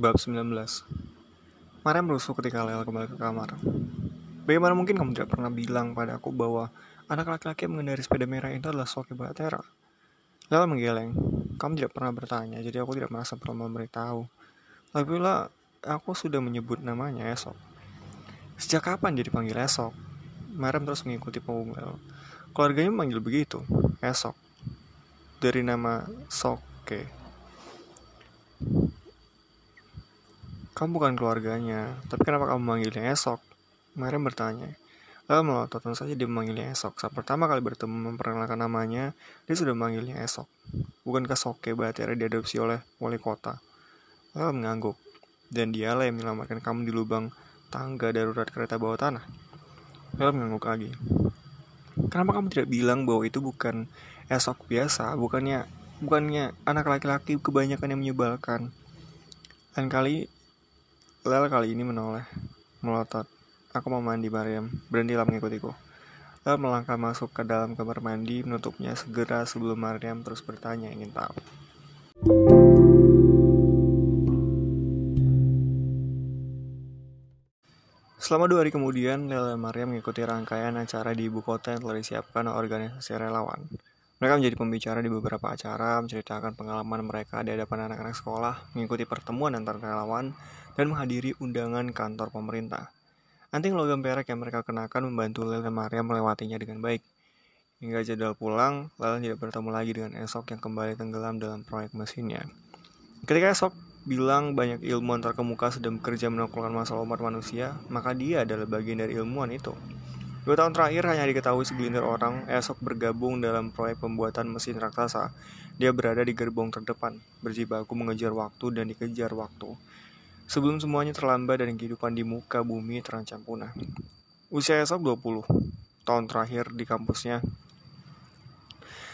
Bab 19 Mariam merusuh ketika Lel kembali ke kamar. Bagaimana mungkin kamu tidak pernah bilang padaku bahwa anak laki-laki yang mengendari sepeda merah itu adalah Soki Batera? Lel menggeleng. Kamu tidak pernah bertanya, jadi aku tidak merasa perlu memberitahu. Lagi pula, aku sudah menyebut namanya esok. Sejak kapan jadi panggil esok? Mariam terus mengikuti Lel. Keluarganya memanggil begitu, esok. Dari nama Soke. Kamu bukan keluarganya, tapi kenapa kamu memanggilnya esok? Mariam bertanya. Lalu melotot, saja dia memanggilnya esok. Saat pertama kali bertemu memperkenalkan namanya, dia sudah memanggilnya esok. Bukankah Soke Batera diadopsi oleh wali kota? Lalu mengangguk. Dan dialah yang menyelamatkan kamu di lubang tangga darurat kereta bawah tanah. Lalu mengangguk lagi. Kenapa kamu tidak bilang bahwa itu bukan esok biasa, bukannya bukannya anak laki-laki kebanyakan yang menyebalkan. Lain kali Lel kali ini menoleh, melotot. Aku mau mandi, Mariam. Berhentilah mengikutiku. Lel melangkah masuk ke dalam kamar mandi, menutupnya segera sebelum Mariam terus bertanya ingin tahu. Selama dua hari kemudian, Lel dan Mariam mengikuti rangkaian acara di ibu kota yang telah disiapkan organisasi relawan. Mereka menjadi pembicara di beberapa acara, menceritakan pengalaman mereka di hadapan anak-anak sekolah, mengikuti pertemuan antar relawan, dan menghadiri undangan kantor pemerintah. Anting logam perak yang mereka kenakan membantu Lel dan Maria melewatinya dengan baik. Hingga jadwal pulang, Lel tidak bertemu lagi dengan Esok yang kembali tenggelam dalam proyek mesinnya. Ketika Esok bilang banyak ilmuwan terkemuka sedang bekerja menangkulkan masalah umat manusia, maka dia adalah bagian dari ilmuwan itu. Dua tahun terakhir hanya diketahui segelintir orang esok bergabung dalam proyek pembuatan mesin raksasa. Dia berada di gerbong terdepan, berjibaku mengejar waktu dan dikejar waktu. Sebelum semuanya terlambat dan kehidupan di muka bumi terancam punah. Usia esok 20, tahun terakhir di kampusnya.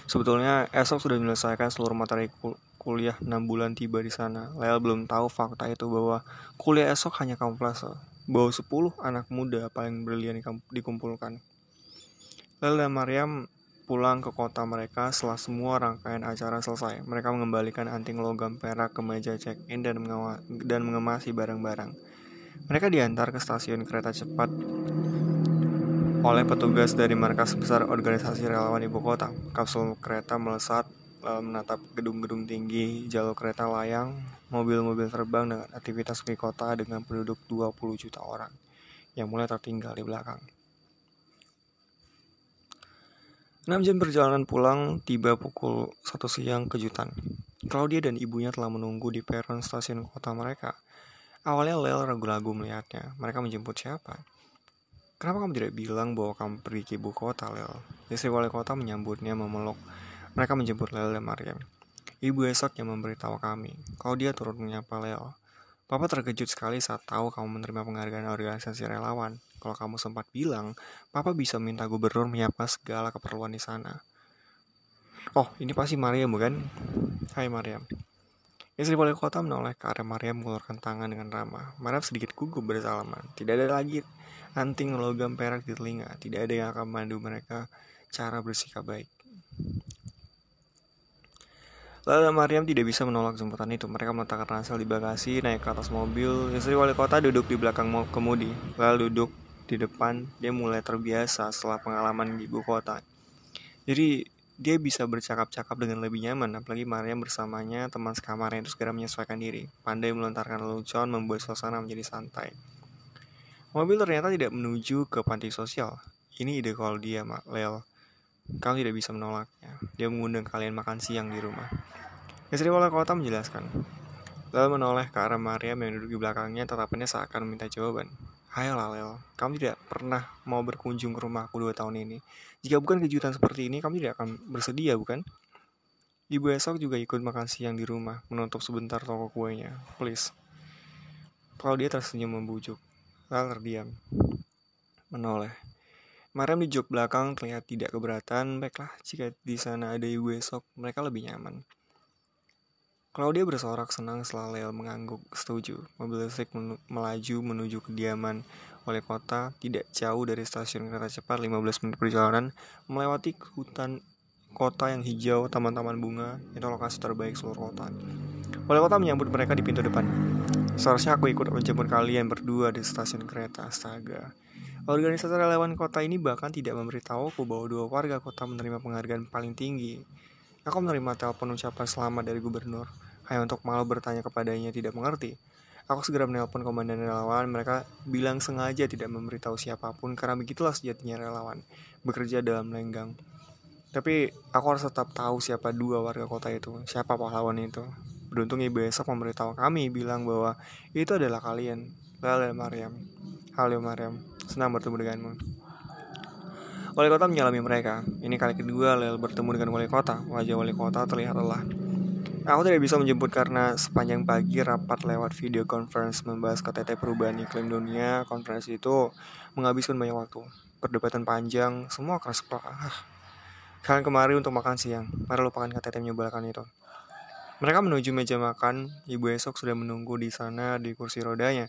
Sebetulnya esok sudah menyelesaikan seluruh materi kul kuliah 6 bulan tiba di sana. Lel belum tahu fakta itu bahwa kuliah esok hanya kamuflase bahwa 10 anak muda paling brilian dikumpulkan. Lel dan Mariam pulang ke kota mereka setelah semua rangkaian acara selesai. Mereka mengembalikan anting logam perak ke meja check-in dan, dan mengemasi barang-barang. Mereka diantar ke stasiun kereta cepat oleh petugas dari markas besar organisasi relawan ibu kota. Kapsul kereta melesat menatap gedung-gedung tinggi, jalur kereta layang, mobil-mobil terbang dengan aktivitas di kota dengan penduduk 20 juta orang yang mulai tertinggal di belakang. 6 jam perjalanan pulang, tiba pukul 1 siang kejutan. Claudia dan ibunya telah menunggu di peron stasiun kota mereka. Awalnya Lel ragu-ragu melihatnya. Mereka menjemput siapa? Kenapa kamu tidak bilang bahwa kamu pergi ke ibu kota, Lel? Istri wali kota menyambutnya memeluk. Mereka menjemput Lel dan Mariam. Ibu esok yang memberitahu kami, kalau dia turut menyapa Leo. Papa terkejut sekali saat tahu kamu menerima penghargaan organisasi relawan. Kalau kamu sempat bilang, Papa bisa minta gubernur menyiapkan segala keperluan di sana. Oh, ini pasti Mariam bukan? Hai Mariam. Istri wali kota menoleh ke arah Mariam mengeluarkan tangan dengan ramah. Mariam sedikit gugup bersalaman. Tidak ada lagi anting logam perak di telinga. Tidak ada yang akan memandu mereka cara bersikap baik. Lalu Mariam tidak bisa menolak jemputan itu. Mereka meletakkan ransel di bagasi, naik ke atas mobil. Istri wali kota duduk di belakang kemudi, lalu duduk di depan. Dia mulai terbiasa setelah pengalaman di ibu kota. Jadi dia bisa bercakap-cakap dengan lebih nyaman, apalagi Mariam bersamanya teman sekamarnya itu segera menyesuaikan diri. Pandai melontarkan lelucon membuat suasana menjadi santai. Mobil ternyata tidak menuju ke panti sosial. Ini ide kalau dia, Mak Lel. Kau tidak bisa menolaknya. Dia mengundang kalian makan siang di rumah. Istri wali kota menjelaskan. Lalu menoleh ke arah Mariam yang duduk di belakangnya tetapannya seakan meminta jawaban. Hai Lalel, kamu tidak pernah mau berkunjung ke rumahku dua tahun ini. Jika bukan kejutan seperti ini, kamu tidak akan bersedia, bukan? Ibu esok juga ikut makan siang di rumah, menutup sebentar toko kuenya. Please. Kalau dia tersenyum membujuk. Lalu terdiam. Menoleh. Mariam di jok belakang terlihat tidak keberatan. Baiklah, jika di sana ada ibu esok, mereka lebih nyaman. Claudia bersorak senang setelah Lel mengangguk setuju. Mobil listrik men melaju menuju kediaman wali kota tidak jauh dari stasiun kereta cepat 15 menit perjalanan melewati hutan kota yang hijau, taman-taman bunga, itu lokasi terbaik seluruh kota. Wali kota menyambut mereka di pintu depan. Seharusnya aku ikut menjemput kalian berdua di stasiun kereta. Astaga. Organisasi relawan kota ini bahkan tidak memberitahuku bahwa dua warga kota menerima penghargaan paling tinggi. Aku menerima telepon ucapan selamat dari gubernur, hanya untuk malu bertanya kepadanya tidak mengerti. Aku segera menelpon komandan relawan, mereka bilang sengaja tidak memberitahu siapa pun karena begitulah sejatinya relawan, bekerja dalam lenggang. Tapi aku harus tetap tahu siapa dua warga kota itu, siapa pahlawan itu. Beruntung ibu esok memberitahu kami bilang bahwa itu adalah kalian, Lala dan Mariam. Halo Mariam, senang bertemu denganmu. Wali kota menyalami mereka. Ini kali kedua Lel bertemu dengan wali kota. Wajah wali kota terlihat lelah. Aku tidak bisa menjemput karena sepanjang pagi rapat lewat video conference membahas KTT perubahan iklim dunia. Konferensi itu menghabiskan banyak waktu. Perdebatan panjang, semua keras kepala. Ah. Kalian kemari untuk makan siang. Mari lupakan KTT menyebalkan itu. Mereka menuju meja makan. Ibu esok sudah menunggu di sana di kursi rodanya.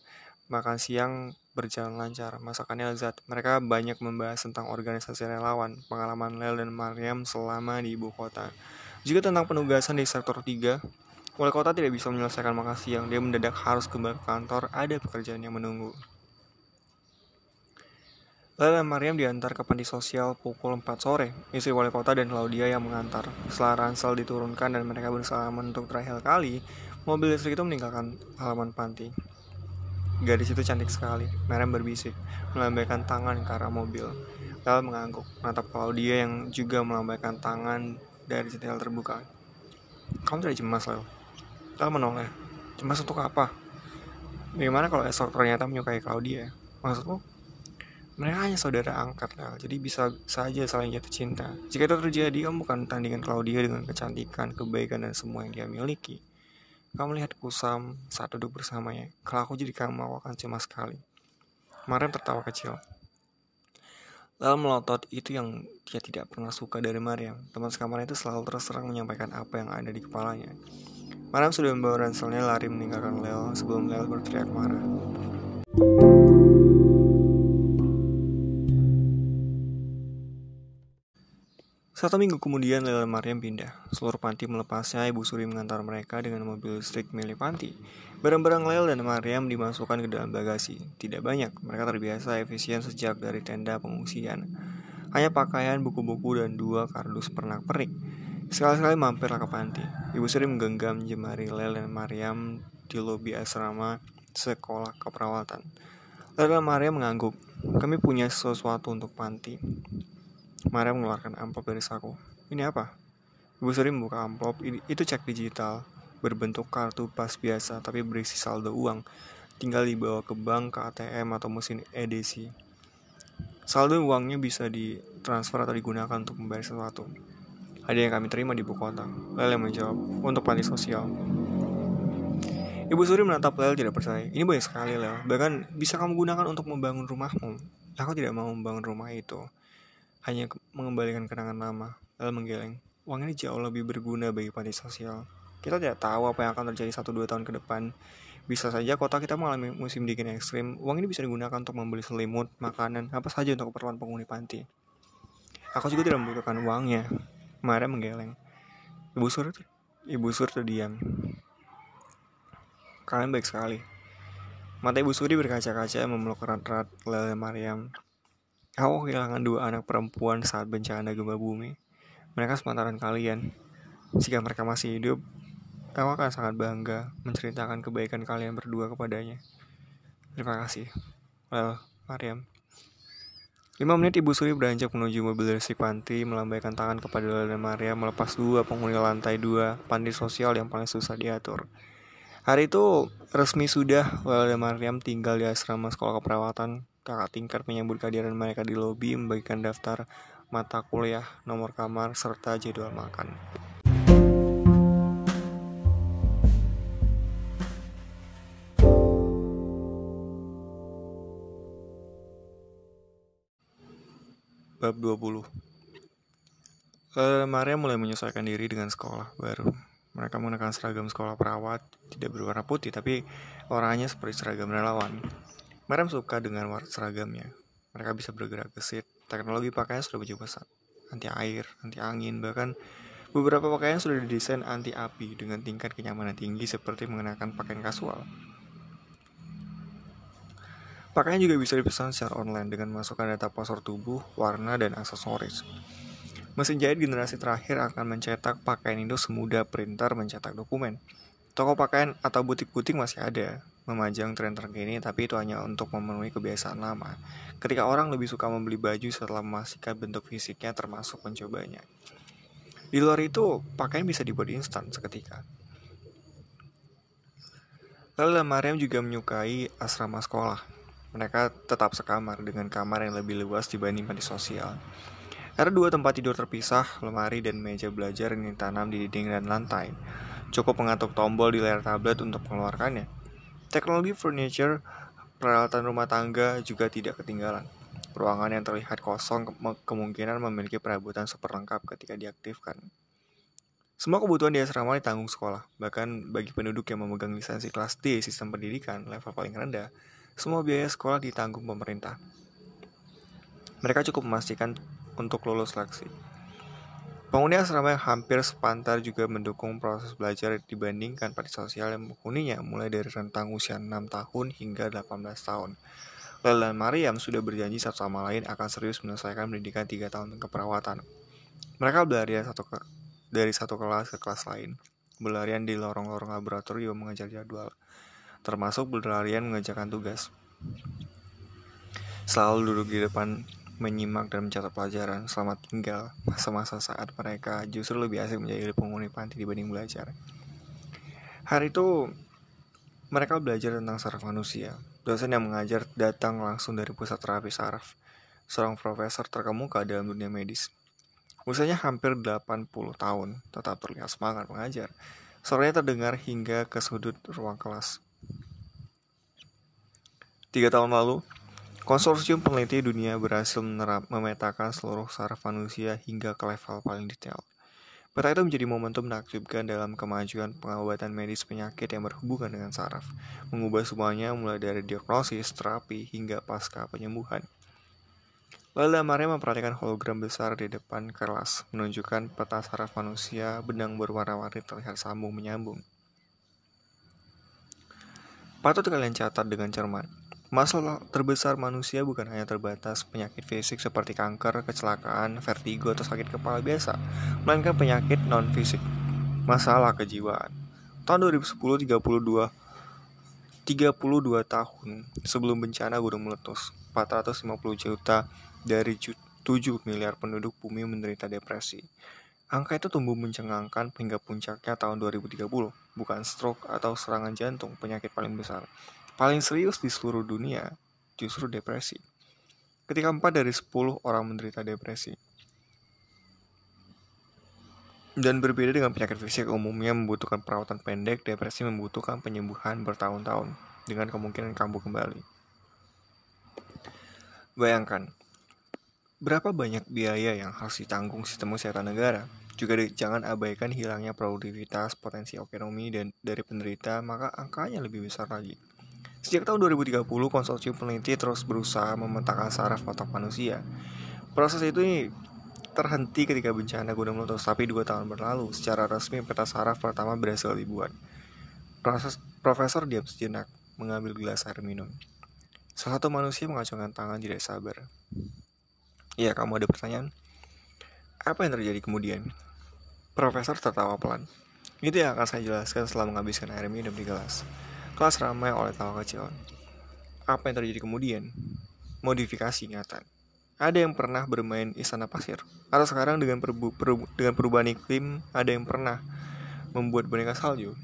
Makan siang berjalan lancar, masakannya lezat. Mereka banyak membahas tentang organisasi relawan, pengalaman Lel dan Mariam selama di ibu kota. Juga tentang penugasan di sektor 3, wali kota tidak bisa menyelesaikan makan siang. Dia mendadak harus kembali ke kantor, ada pekerjaan yang menunggu. Lel dan Mariam diantar ke panti sosial pukul 4 sore. Istri wali kota dan Claudia yang mengantar. Setelah ransel diturunkan dan mereka bersalaman untuk terakhir kali, mobil listrik itu meninggalkan halaman panti. Gadis itu cantik sekali. Merem berbisik, melambaikan tangan ke arah mobil. Lel mengangguk, menatap Claudia yang juga melambaikan tangan dari jendela terbuka. Kamu tidak cemas, Lel? Lel menoleh. Cemas untuk apa? Bagaimana kalau esok ternyata menyukai Claudia? Maksudmu? Mereka hanya saudara angkat, Lel. Jadi bisa saja saling jatuh cinta. Jika itu terjadi, kamu bukan tandingan Claudia dengan kecantikan, kebaikan, dan semua yang dia miliki. Kamu melihat kusam saat duduk bersamanya. Kalau aku jadi kamu, aku akan cemas sekali. Mariam tertawa kecil. Lalu melotot itu yang dia tidak pernah suka dari Mariam. Teman sekamarnya itu selalu terus terang menyampaikan apa yang ada di kepalanya. Mariam sudah membawa ranselnya lari meninggalkan Lel sebelum Lel berteriak marah. Satu minggu kemudian Lela Mariam pindah. Seluruh panti melepasnya, Ibu Suri mengantar mereka dengan mobil listrik milik panti. Barang-barang Lel dan Mariam dimasukkan ke dalam bagasi. Tidak banyak, mereka terbiasa efisien sejak dari tenda pengungsian. Hanya pakaian, buku-buku, dan dua kardus pernak-pernik. Sekali-sekali mampirlah ke panti. Ibu Suri menggenggam jemari Lel dan Mariam di lobi asrama sekolah keperawatan. Lel dan Mariam mengangguk. Kami punya sesuatu untuk panti. Maria mengeluarkan amplop dari saku. Ini apa? Ibu Suri membuka amplop. Itu cek digital berbentuk kartu pas biasa tapi berisi saldo uang. Tinggal dibawa ke bank, ke ATM atau mesin edisi. Saldo uangnya bisa ditransfer atau digunakan untuk membayar sesuatu. Ada yang kami terima di ibu kota. Lel yang menjawab, untuk panti sosial. Ibu Suri menatap Lel tidak percaya. Ini banyak sekali Lel. Bahkan bisa kamu gunakan untuk membangun rumahmu. Aku tidak mau membangun rumah itu hanya mengembalikan kenangan lama, lalu menggeleng. Uang ini jauh lebih berguna bagi panti sosial. Kita tidak tahu apa yang akan terjadi satu dua tahun ke depan. Bisa saja kota kita mengalami musim dingin ekstrim. Uang ini bisa digunakan untuk membeli selimut, makanan, apa saja untuk keperluan penghuni panti. Aku juga tidak membutuhkan uangnya. Mara menggeleng. Ibu Sur, Ibu Sur terdiam. Kalian baik sekali. Mata Ibu Suri berkaca-kaca memeluk erat-erat Lele Mariam. Aku kehilangan dua anak perempuan saat bencana gempa bumi. Mereka sepantaran kalian. Jika mereka masih hidup, aku akan sangat bangga menceritakan kebaikan kalian berdua kepadanya. Terima kasih. Well, Mariam. Lima menit Ibu Suri beranjak menuju mobil listrik panti, melambaikan tangan kepada Lola dan Maria, melepas dua penghuni lantai dua panti sosial yang paling susah diatur. Hari itu resmi sudah Lola dan Mariam tinggal di asrama sekolah keperawatan kakak tingkat menyambut kehadiran mereka di lobi membagikan daftar mata kuliah, nomor kamar, serta jadwal makan. Bab 20 Maria mulai menyesuaikan diri dengan sekolah baru. Mereka menggunakan seragam sekolah perawat, tidak berwarna putih, tapi warnanya seperti seragam relawan. Mariam suka dengan warna seragamnya. Mereka bisa bergerak gesit. Teknologi pakaian sudah berjubah besar. Anti air, anti angin, bahkan beberapa pakaian sudah didesain anti api dengan tingkat kenyamanan tinggi seperti mengenakan pakaian kasual. Pakaian juga bisa dipesan secara online dengan masukkan data postur tubuh, warna, dan aksesoris. Mesin jahit generasi terakhir akan mencetak pakaian itu semudah printer mencetak dokumen. Toko pakaian atau butik-butik masih ada, memajang tren terkini, tapi itu hanya untuk memenuhi kebiasaan lama. Ketika orang lebih suka membeli baju setelah memastikan bentuk fisiknya termasuk mencobanya. Di luar itu, pakaian bisa dibuat instan seketika. Lalu Mariam juga menyukai asrama sekolah. Mereka tetap sekamar dengan kamar yang lebih luas dibanding panti sosial. Ada dua tempat tidur terpisah, lemari dan meja belajar yang ditanam di dinding dan lantai. Cukup mengatuk tombol di layar tablet untuk mengeluarkannya. Teknologi furniture, peralatan rumah tangga juga tidak ketinggalan. Ruangan yang terlihat kosong kemungkinan memiliki perabotan super lengkap ketika diaktifkan. Semua kebutuhan di asrama ditanggung sekolah, bahkan bagi penduduk yang memegang lisensi kelas D sistem pendidikan level paling rendah, semua biaya sekolah ditanggung pemerintah. Mereka cukup memastikan untuk lulus seleksi. Penghuni asrama yang hampir sepantar juga mendukung proses belajar dibandingkan panti sosial yang menghuninya mulai dari rentang usia 6 tahun hingga 18 tahun. Lela dan Mariam sudah berjanji satu sama lain akan serius menyelesaikan pendidikan 3 tahun keperawatan. Mereka berlarian satu ke, dari satu kelas ke kelas lain, berlarian di lorong-lorong laboratorium mengejar jadwal termasuk berlarian mengerjakan tugas. Selalu duduk di depan menyimak dan mencatat pelajaran selamat tinggal masa-masa saat mereka justru lebih asik menjadi penghuni panti dibanding belajar. Hari itu mereka belajar tentang saraf manusia. Dosen yang mengajar datang langsung dari pusat terapi saraf, seorang profesor terkemuka dalam dunia medis. Usianya hampir 80 tahun, tetap terlihat semangat mengajar. Suaranya terdengar hingga ke sudut ruang kelas. Tiga tahun lalu, konsorsium peneliti dunia berhasil menerap, memetakan seluruh saraf manusia hingga ke level paling detail. Peta itu menjadi momentum menakjubkan dalam kemajuan pengobatan medis penyakit yang berhubungan dengan saraf, mengubah semuanya mulai dari diagnosis, terapi, hingga pasca penyembuhan. Lalu Maria memperhatikan hologram besar di depan kelas, menunjukkan peta saraf manusia, benang berwarna-warni terlihat sambung menyambung. Patut kalian catat dengan cermat, Masalah terbesar manusia bukan hanya terbatas penyakit fisik seperti kanker, kecelakaan, vertigo, atau sakit kepala biasa, melainkan penyakit non-fisik, masalah kejiwaan. Tahun 2010, 32 32 tahun sebelum bencana gunung meletus, 450 juta dari 7 miliar penduduk bumi menderita depresi. Angka itu tumbuh mencengangkan hingga puncaknya tahun 2030, bukan stroke atau serangan jantung, penyakit paling besar paling serius di seluruh dunia justru depresi. Ketika 4 dari 10 orang menderita depresi. Dan berbeda dengan penyakit fisik umumnya membutuhkan perawatan pendek, depresi membutuhkan penyembuhan bertahun-tahun dengan kemungkinan kambuh kembali. Bayangkan, berapa banyak biaya yang harus ditanggung sistem kesehatan negara? Juga jangan abaikan hilangnya produktivitas, potensi ekonomi dan dari penderita, maka angkanya lebih besar lagi. Sejak tahun 2030, konsorsium peneliti terus berusaha memetakan saraf otak manusia. Proses itu terhenti ketika bencana gunung meletus, tapi dua tahun berlalu, secara resmi peta saraf pertama berhasil dibuat. Proses, profesor diam sejenak, mengambil gelas air minum. Salah satu manusia mengacungkan tangan tidak sabar. Iya, kamu ada pertanyaan? Apa yang terjadi kemudian? Profesor tertawa pelan. Itu yang akan saya jelaskan setelah menghabiskan air minum di gelas. Kelas ramai oleh tawa kecil. Apa yang terjadi kemudian? Modifikasi ingatan. Ada yang pernah bermain istana pasir. Atau sekarang dengan, perbu, per, dengan perubahan iklim, ada yang pernah membuat boneka salju.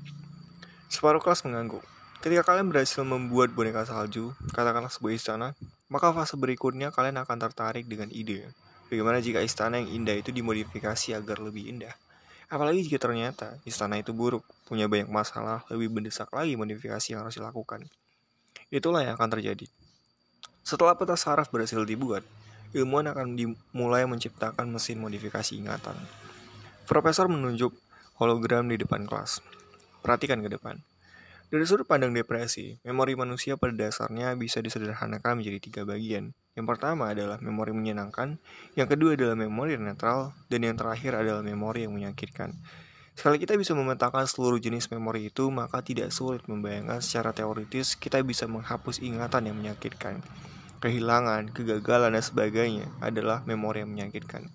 Separuh kelas mengangguk. Ketika kalian berhasil membuat boneka salju, katakanlah sebuah istana, maka fase berikutnya kalian akan tertarik dengan ide. Bagaimana jika istana yang indah itu dimodifikasi agar lebih indah? Apalagi jika ternyata istana itu buruk, punya banyak masalah, lebih mendesak lagi modifikasi yang harus dilakukan. Itulah yang akan terjadi. Setelah peta saraf berhasil dibuat, ilmuwan akan dimulai menciptakan mesin modifikasi ingatan. Profesor menunjuk hologram di depan kelas. Perhatikan ke depan. Dari sudut pandang depresi, memori manusia pada dasarnya bisa disederhanakan menjadi tiga bagian. Yang pertama adalah memori menyenangkan, yang kedua adalah memori netral, dan yang terakhir adalah memori yang menyakitkan. Sekali kita bisa memetakan seluruh jenis memori itu, maka tidak sulit membayangkan secara teoritis kita bisa menghapus ingatan yang menyakitkan. Kehilangan, kegagalan, dan sebagainya adalah memori yang menyakitkan.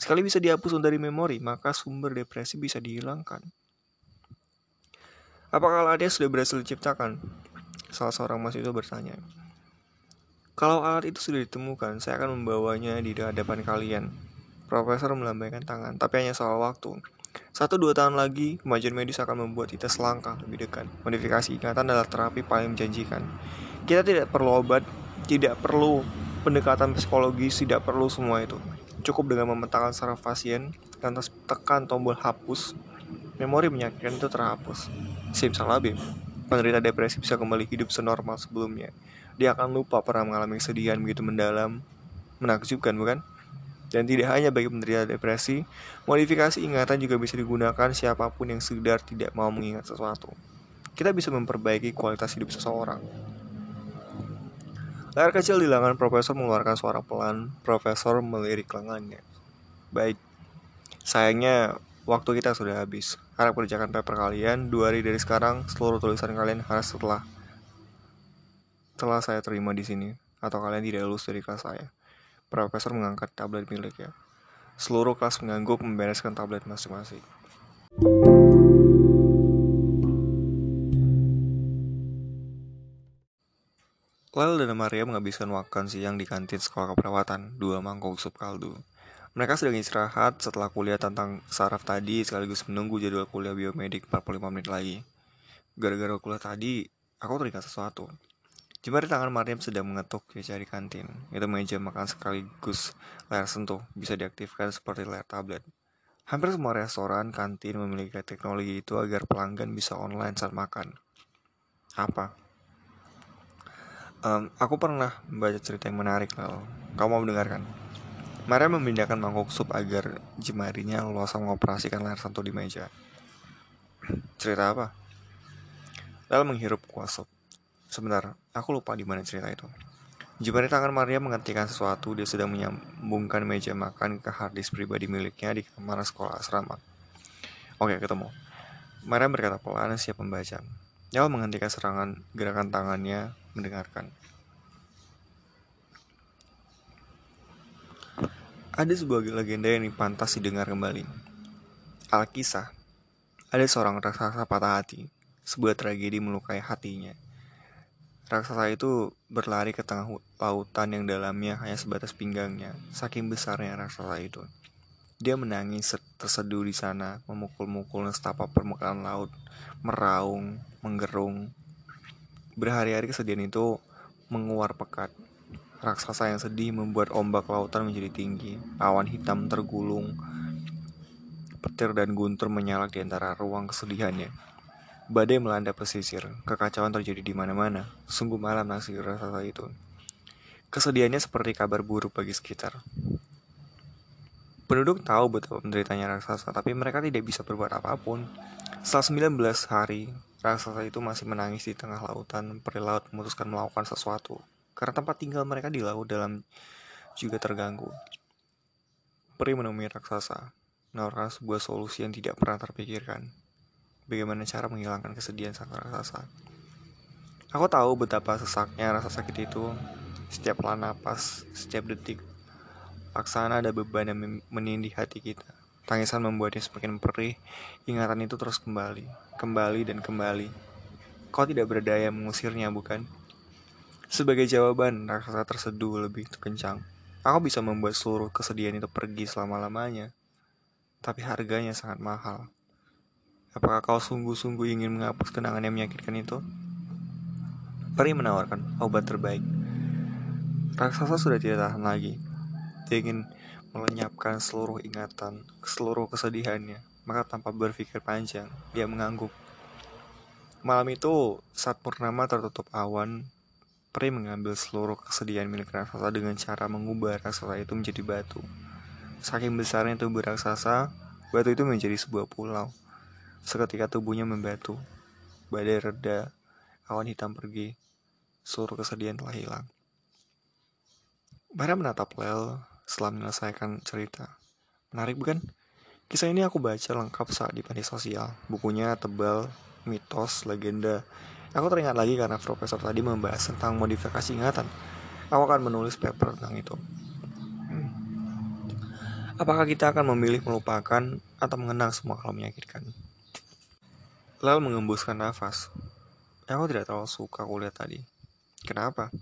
Sekali bisa dihapus dari memori, maka sumber depresi bisa dihilangkan. Apakah alatnya sudah berhasil diciptakan? Salah seorang mahasiswa bertanya. Kalau alat itu sudah ditemukan, saya akan membawanya di hadapan kalian. Profesor melambaikan tangan, tapi hanya soal waktu. Satu dua tahun lagi, kemajuan medis akan membuat kita selangkah lebih dekat. Modifikasi ingatan adalah terapi paling menjanjikan. Kita tidak perlu obat, tidak perlu pendekatan psikologis, tidak perlu semua itu. Cukup dengan memetakan saraf pasien, dan tekan tombol hapus, memori menyakitkan itu terhapus. Simsalabim, penderita depresi bisa kembali hidup senormal sebelumnya. Dia akan lupa pernah mengalami kesedihan begitu mendalam, menakjubkan bukan? Dan tidak hanya bagi penderita depresi, modifikasi ingatan juga bisa digunakan siapa pun yang sekedar tidak mau mengingat sesuatu. Kita bisa memperbaiki kualitas hidup seseorang. Layar kecil di lengan profesor mengeluarkan suara pelan, profesor melirik lengannya. Baik, sayangnya waktu kita sudah habis. Harap kerjakan paper kalian, dua hari dari sekarang, seluruh tulisan kalian harus setelah setelah saya terima di sini, atau kalian tidak lulus dari kelas saya. Profesor mengangkat tablet miliknya. Seluruh kelas mengangguk membereskan tablet masing-masing. Lel dan Maria menghabiskan makan siang di kantin sekolah keperawatan, dua mangkok sup kaldu. Mereka sedang istirahat setelah kuliah tentang saraf tadi sekaligus menunggu jadwal kuliah biomedik 45 menit lagi. Gara-gara kuliah tadi, aku teringat sesuatu. Jemari tangan Mariam sedang mengetuk di kantin. Itu meja makan sekaligus layar sentuh, bisa diaktifkan seperti layar tablet. Hampir semua restoran, kantin memiliki teknologi itu agar pelanggan bisa online saat makan. Apa? Um, aku pernah membaca cerita yang menarik lalu. Kamu mau mendengarkan? Mariam memindahkan mangkok sup agar jemarinya leluasa mengoperasikan layar sentuh di meja. Cerita apa? Lalu menghirup kuah sup. Sebentar, aku lupa di mana cerita itu. Jemari tangan Maria menghentikan sesuatu, dia sedang menyambungkan meja makan ke harddisk pribadi miliknya di kamar sekolah asrama. Oke, ketemu. Maria berkata pelan, siap membaca. Dia menghentikan serangan gerakan tangannya, mendengarkan. Ada sebuah legenda yang pantas didengar kembali. Alkisah, ada seorang raksasa patah hati, sebuah tragedi melukai hatinya. Raksasa itu berlari ke tengah lautan yang dalamnya hanya sebatas pinggangnya, saking besarnya raksasa itu. Dia menangis terseduh di sana, memukul-mukul setapak permukaan laut, meraung, menggerung. Berhari-hari kesedihan itu menguar pekat. Raksasa yang sedih membuat ombak lautan menjadi tinggi, awan hitam tergulung, petir dan guntur menyalak di antara ruang kesedihannya. Badai melanda pesisir, kekacauan terjadi di mana-mana. Sungguh malam nasib rasa itu. Kesedihannya seperti kabar buruk bagi sekitar. Penduduk tahu betapa penderitanya raksasa, tapi mereka tidak bisa berbuat apa pun. Setelah 19 hari, raksasa itu masih menangis di tengah lautan. Peri laut memutuskan melakukan sesuatu, karena tempat tinggal mereka di laut dalam juga terganggu. Peri menemui raksasa, menawarkan sebuah solusi yang tidak pernah terpikirkan bagaimana cara menghilangkan kesedihan sang raksasa. Aku tahu betapa sesaknya rasa sakit itu setiap pelan napas, setiap detik. Laksana ada beban yang menindih hati kita. Tangisan membuatnya semakin perih, ingatan itu terus kembali, kembali dan kembali. Kau tidak berdaya mengusirnya, bukan? Sebagai jawaban, raksasa terseduh lebih kencang. Aku bisa membuat seluruh kesedihan itu pergi selama-lamanya. Tapi harganya sangat mahal. Apakah kau sungguh-sungguh ingin menghapus kenangan yang menyakitkan itu? Peri menawarkan obat terbaik. Raksasa sudah tidak tahan lagi. Dia ingin melenyapkan seluruh ingatan, seluruh kesedihannya. Maka tanpa berpikir panjang, dia mengangguk. Malam itu, saat purnama tertutup awan, Peri mengambil seluruh kesedihan milik raksasa dengan cara mengubah raksasa itu menjadi batu. Saking besarnya tubuh raksasa, batu itu menjadi sebuah pulau. Seketika tubuhnya membatu. Badai reda, awan hitam pergi. Seluruh kesedihan telah hilang. Bara menatap Lel setelah menyelesaikan cerita. Menarik bukan? Kisah ini aku baca lengkap saat di panti sosial. Bukunya tebal, mitos, legenda. Aku teringat lagi karena profesor tadi membahas tentang modifikasi ingatan. Aku akan menulis paper tentang itu. Apakah kita akan memilih melupakan atau mengenang semua kalau menyakitkan? Lalu mengembuskan nafas. Aku tidak terlalu suka kuliah tadi. Kenapa?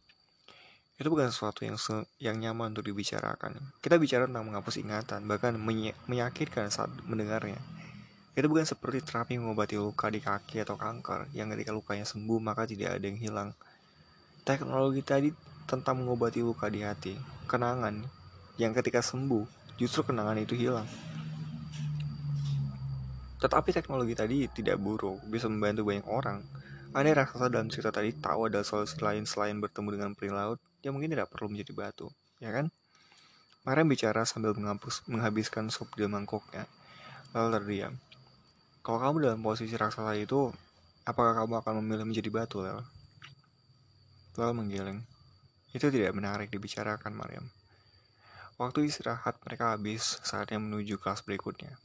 Itu bukan sesuatu yang yang nyaman untuk dibicarakan. Kita bicara tentang menghapus ingatan, bahkan menyakitkan saat mendengarnya. Itu bukan seperti terapi mengobati luka di kaki atau kanker, yang ketika lukanya sembuh maka tidak ada yang hilang. Teknologi tadi tentang mengobati luka di hati, kenangan, yang ketika sembuh, justru kenangan itu hilang. Tetapi teknologi tadi tidak buruk, bisa membantu banyak orang. Aneh raksasa dalam cerita tadi tahu ada solusi lain selain bertemu dengan peri laut, yang mungkin tidak perlu menjadi batu, ya kan? Mariam bicara sambil menghapus, menghabiskan sup di mangkoknya, lalu terdiam. Kalau kamu dalam posisi raksasa itu, apakah kamu akan memilih menjadi batu, Lel? Lel menggeleng. Itu tidak menarik dibicarakan, Mariam. Waktu istirahat mereka habis saatnya menuju kelas berikutnya.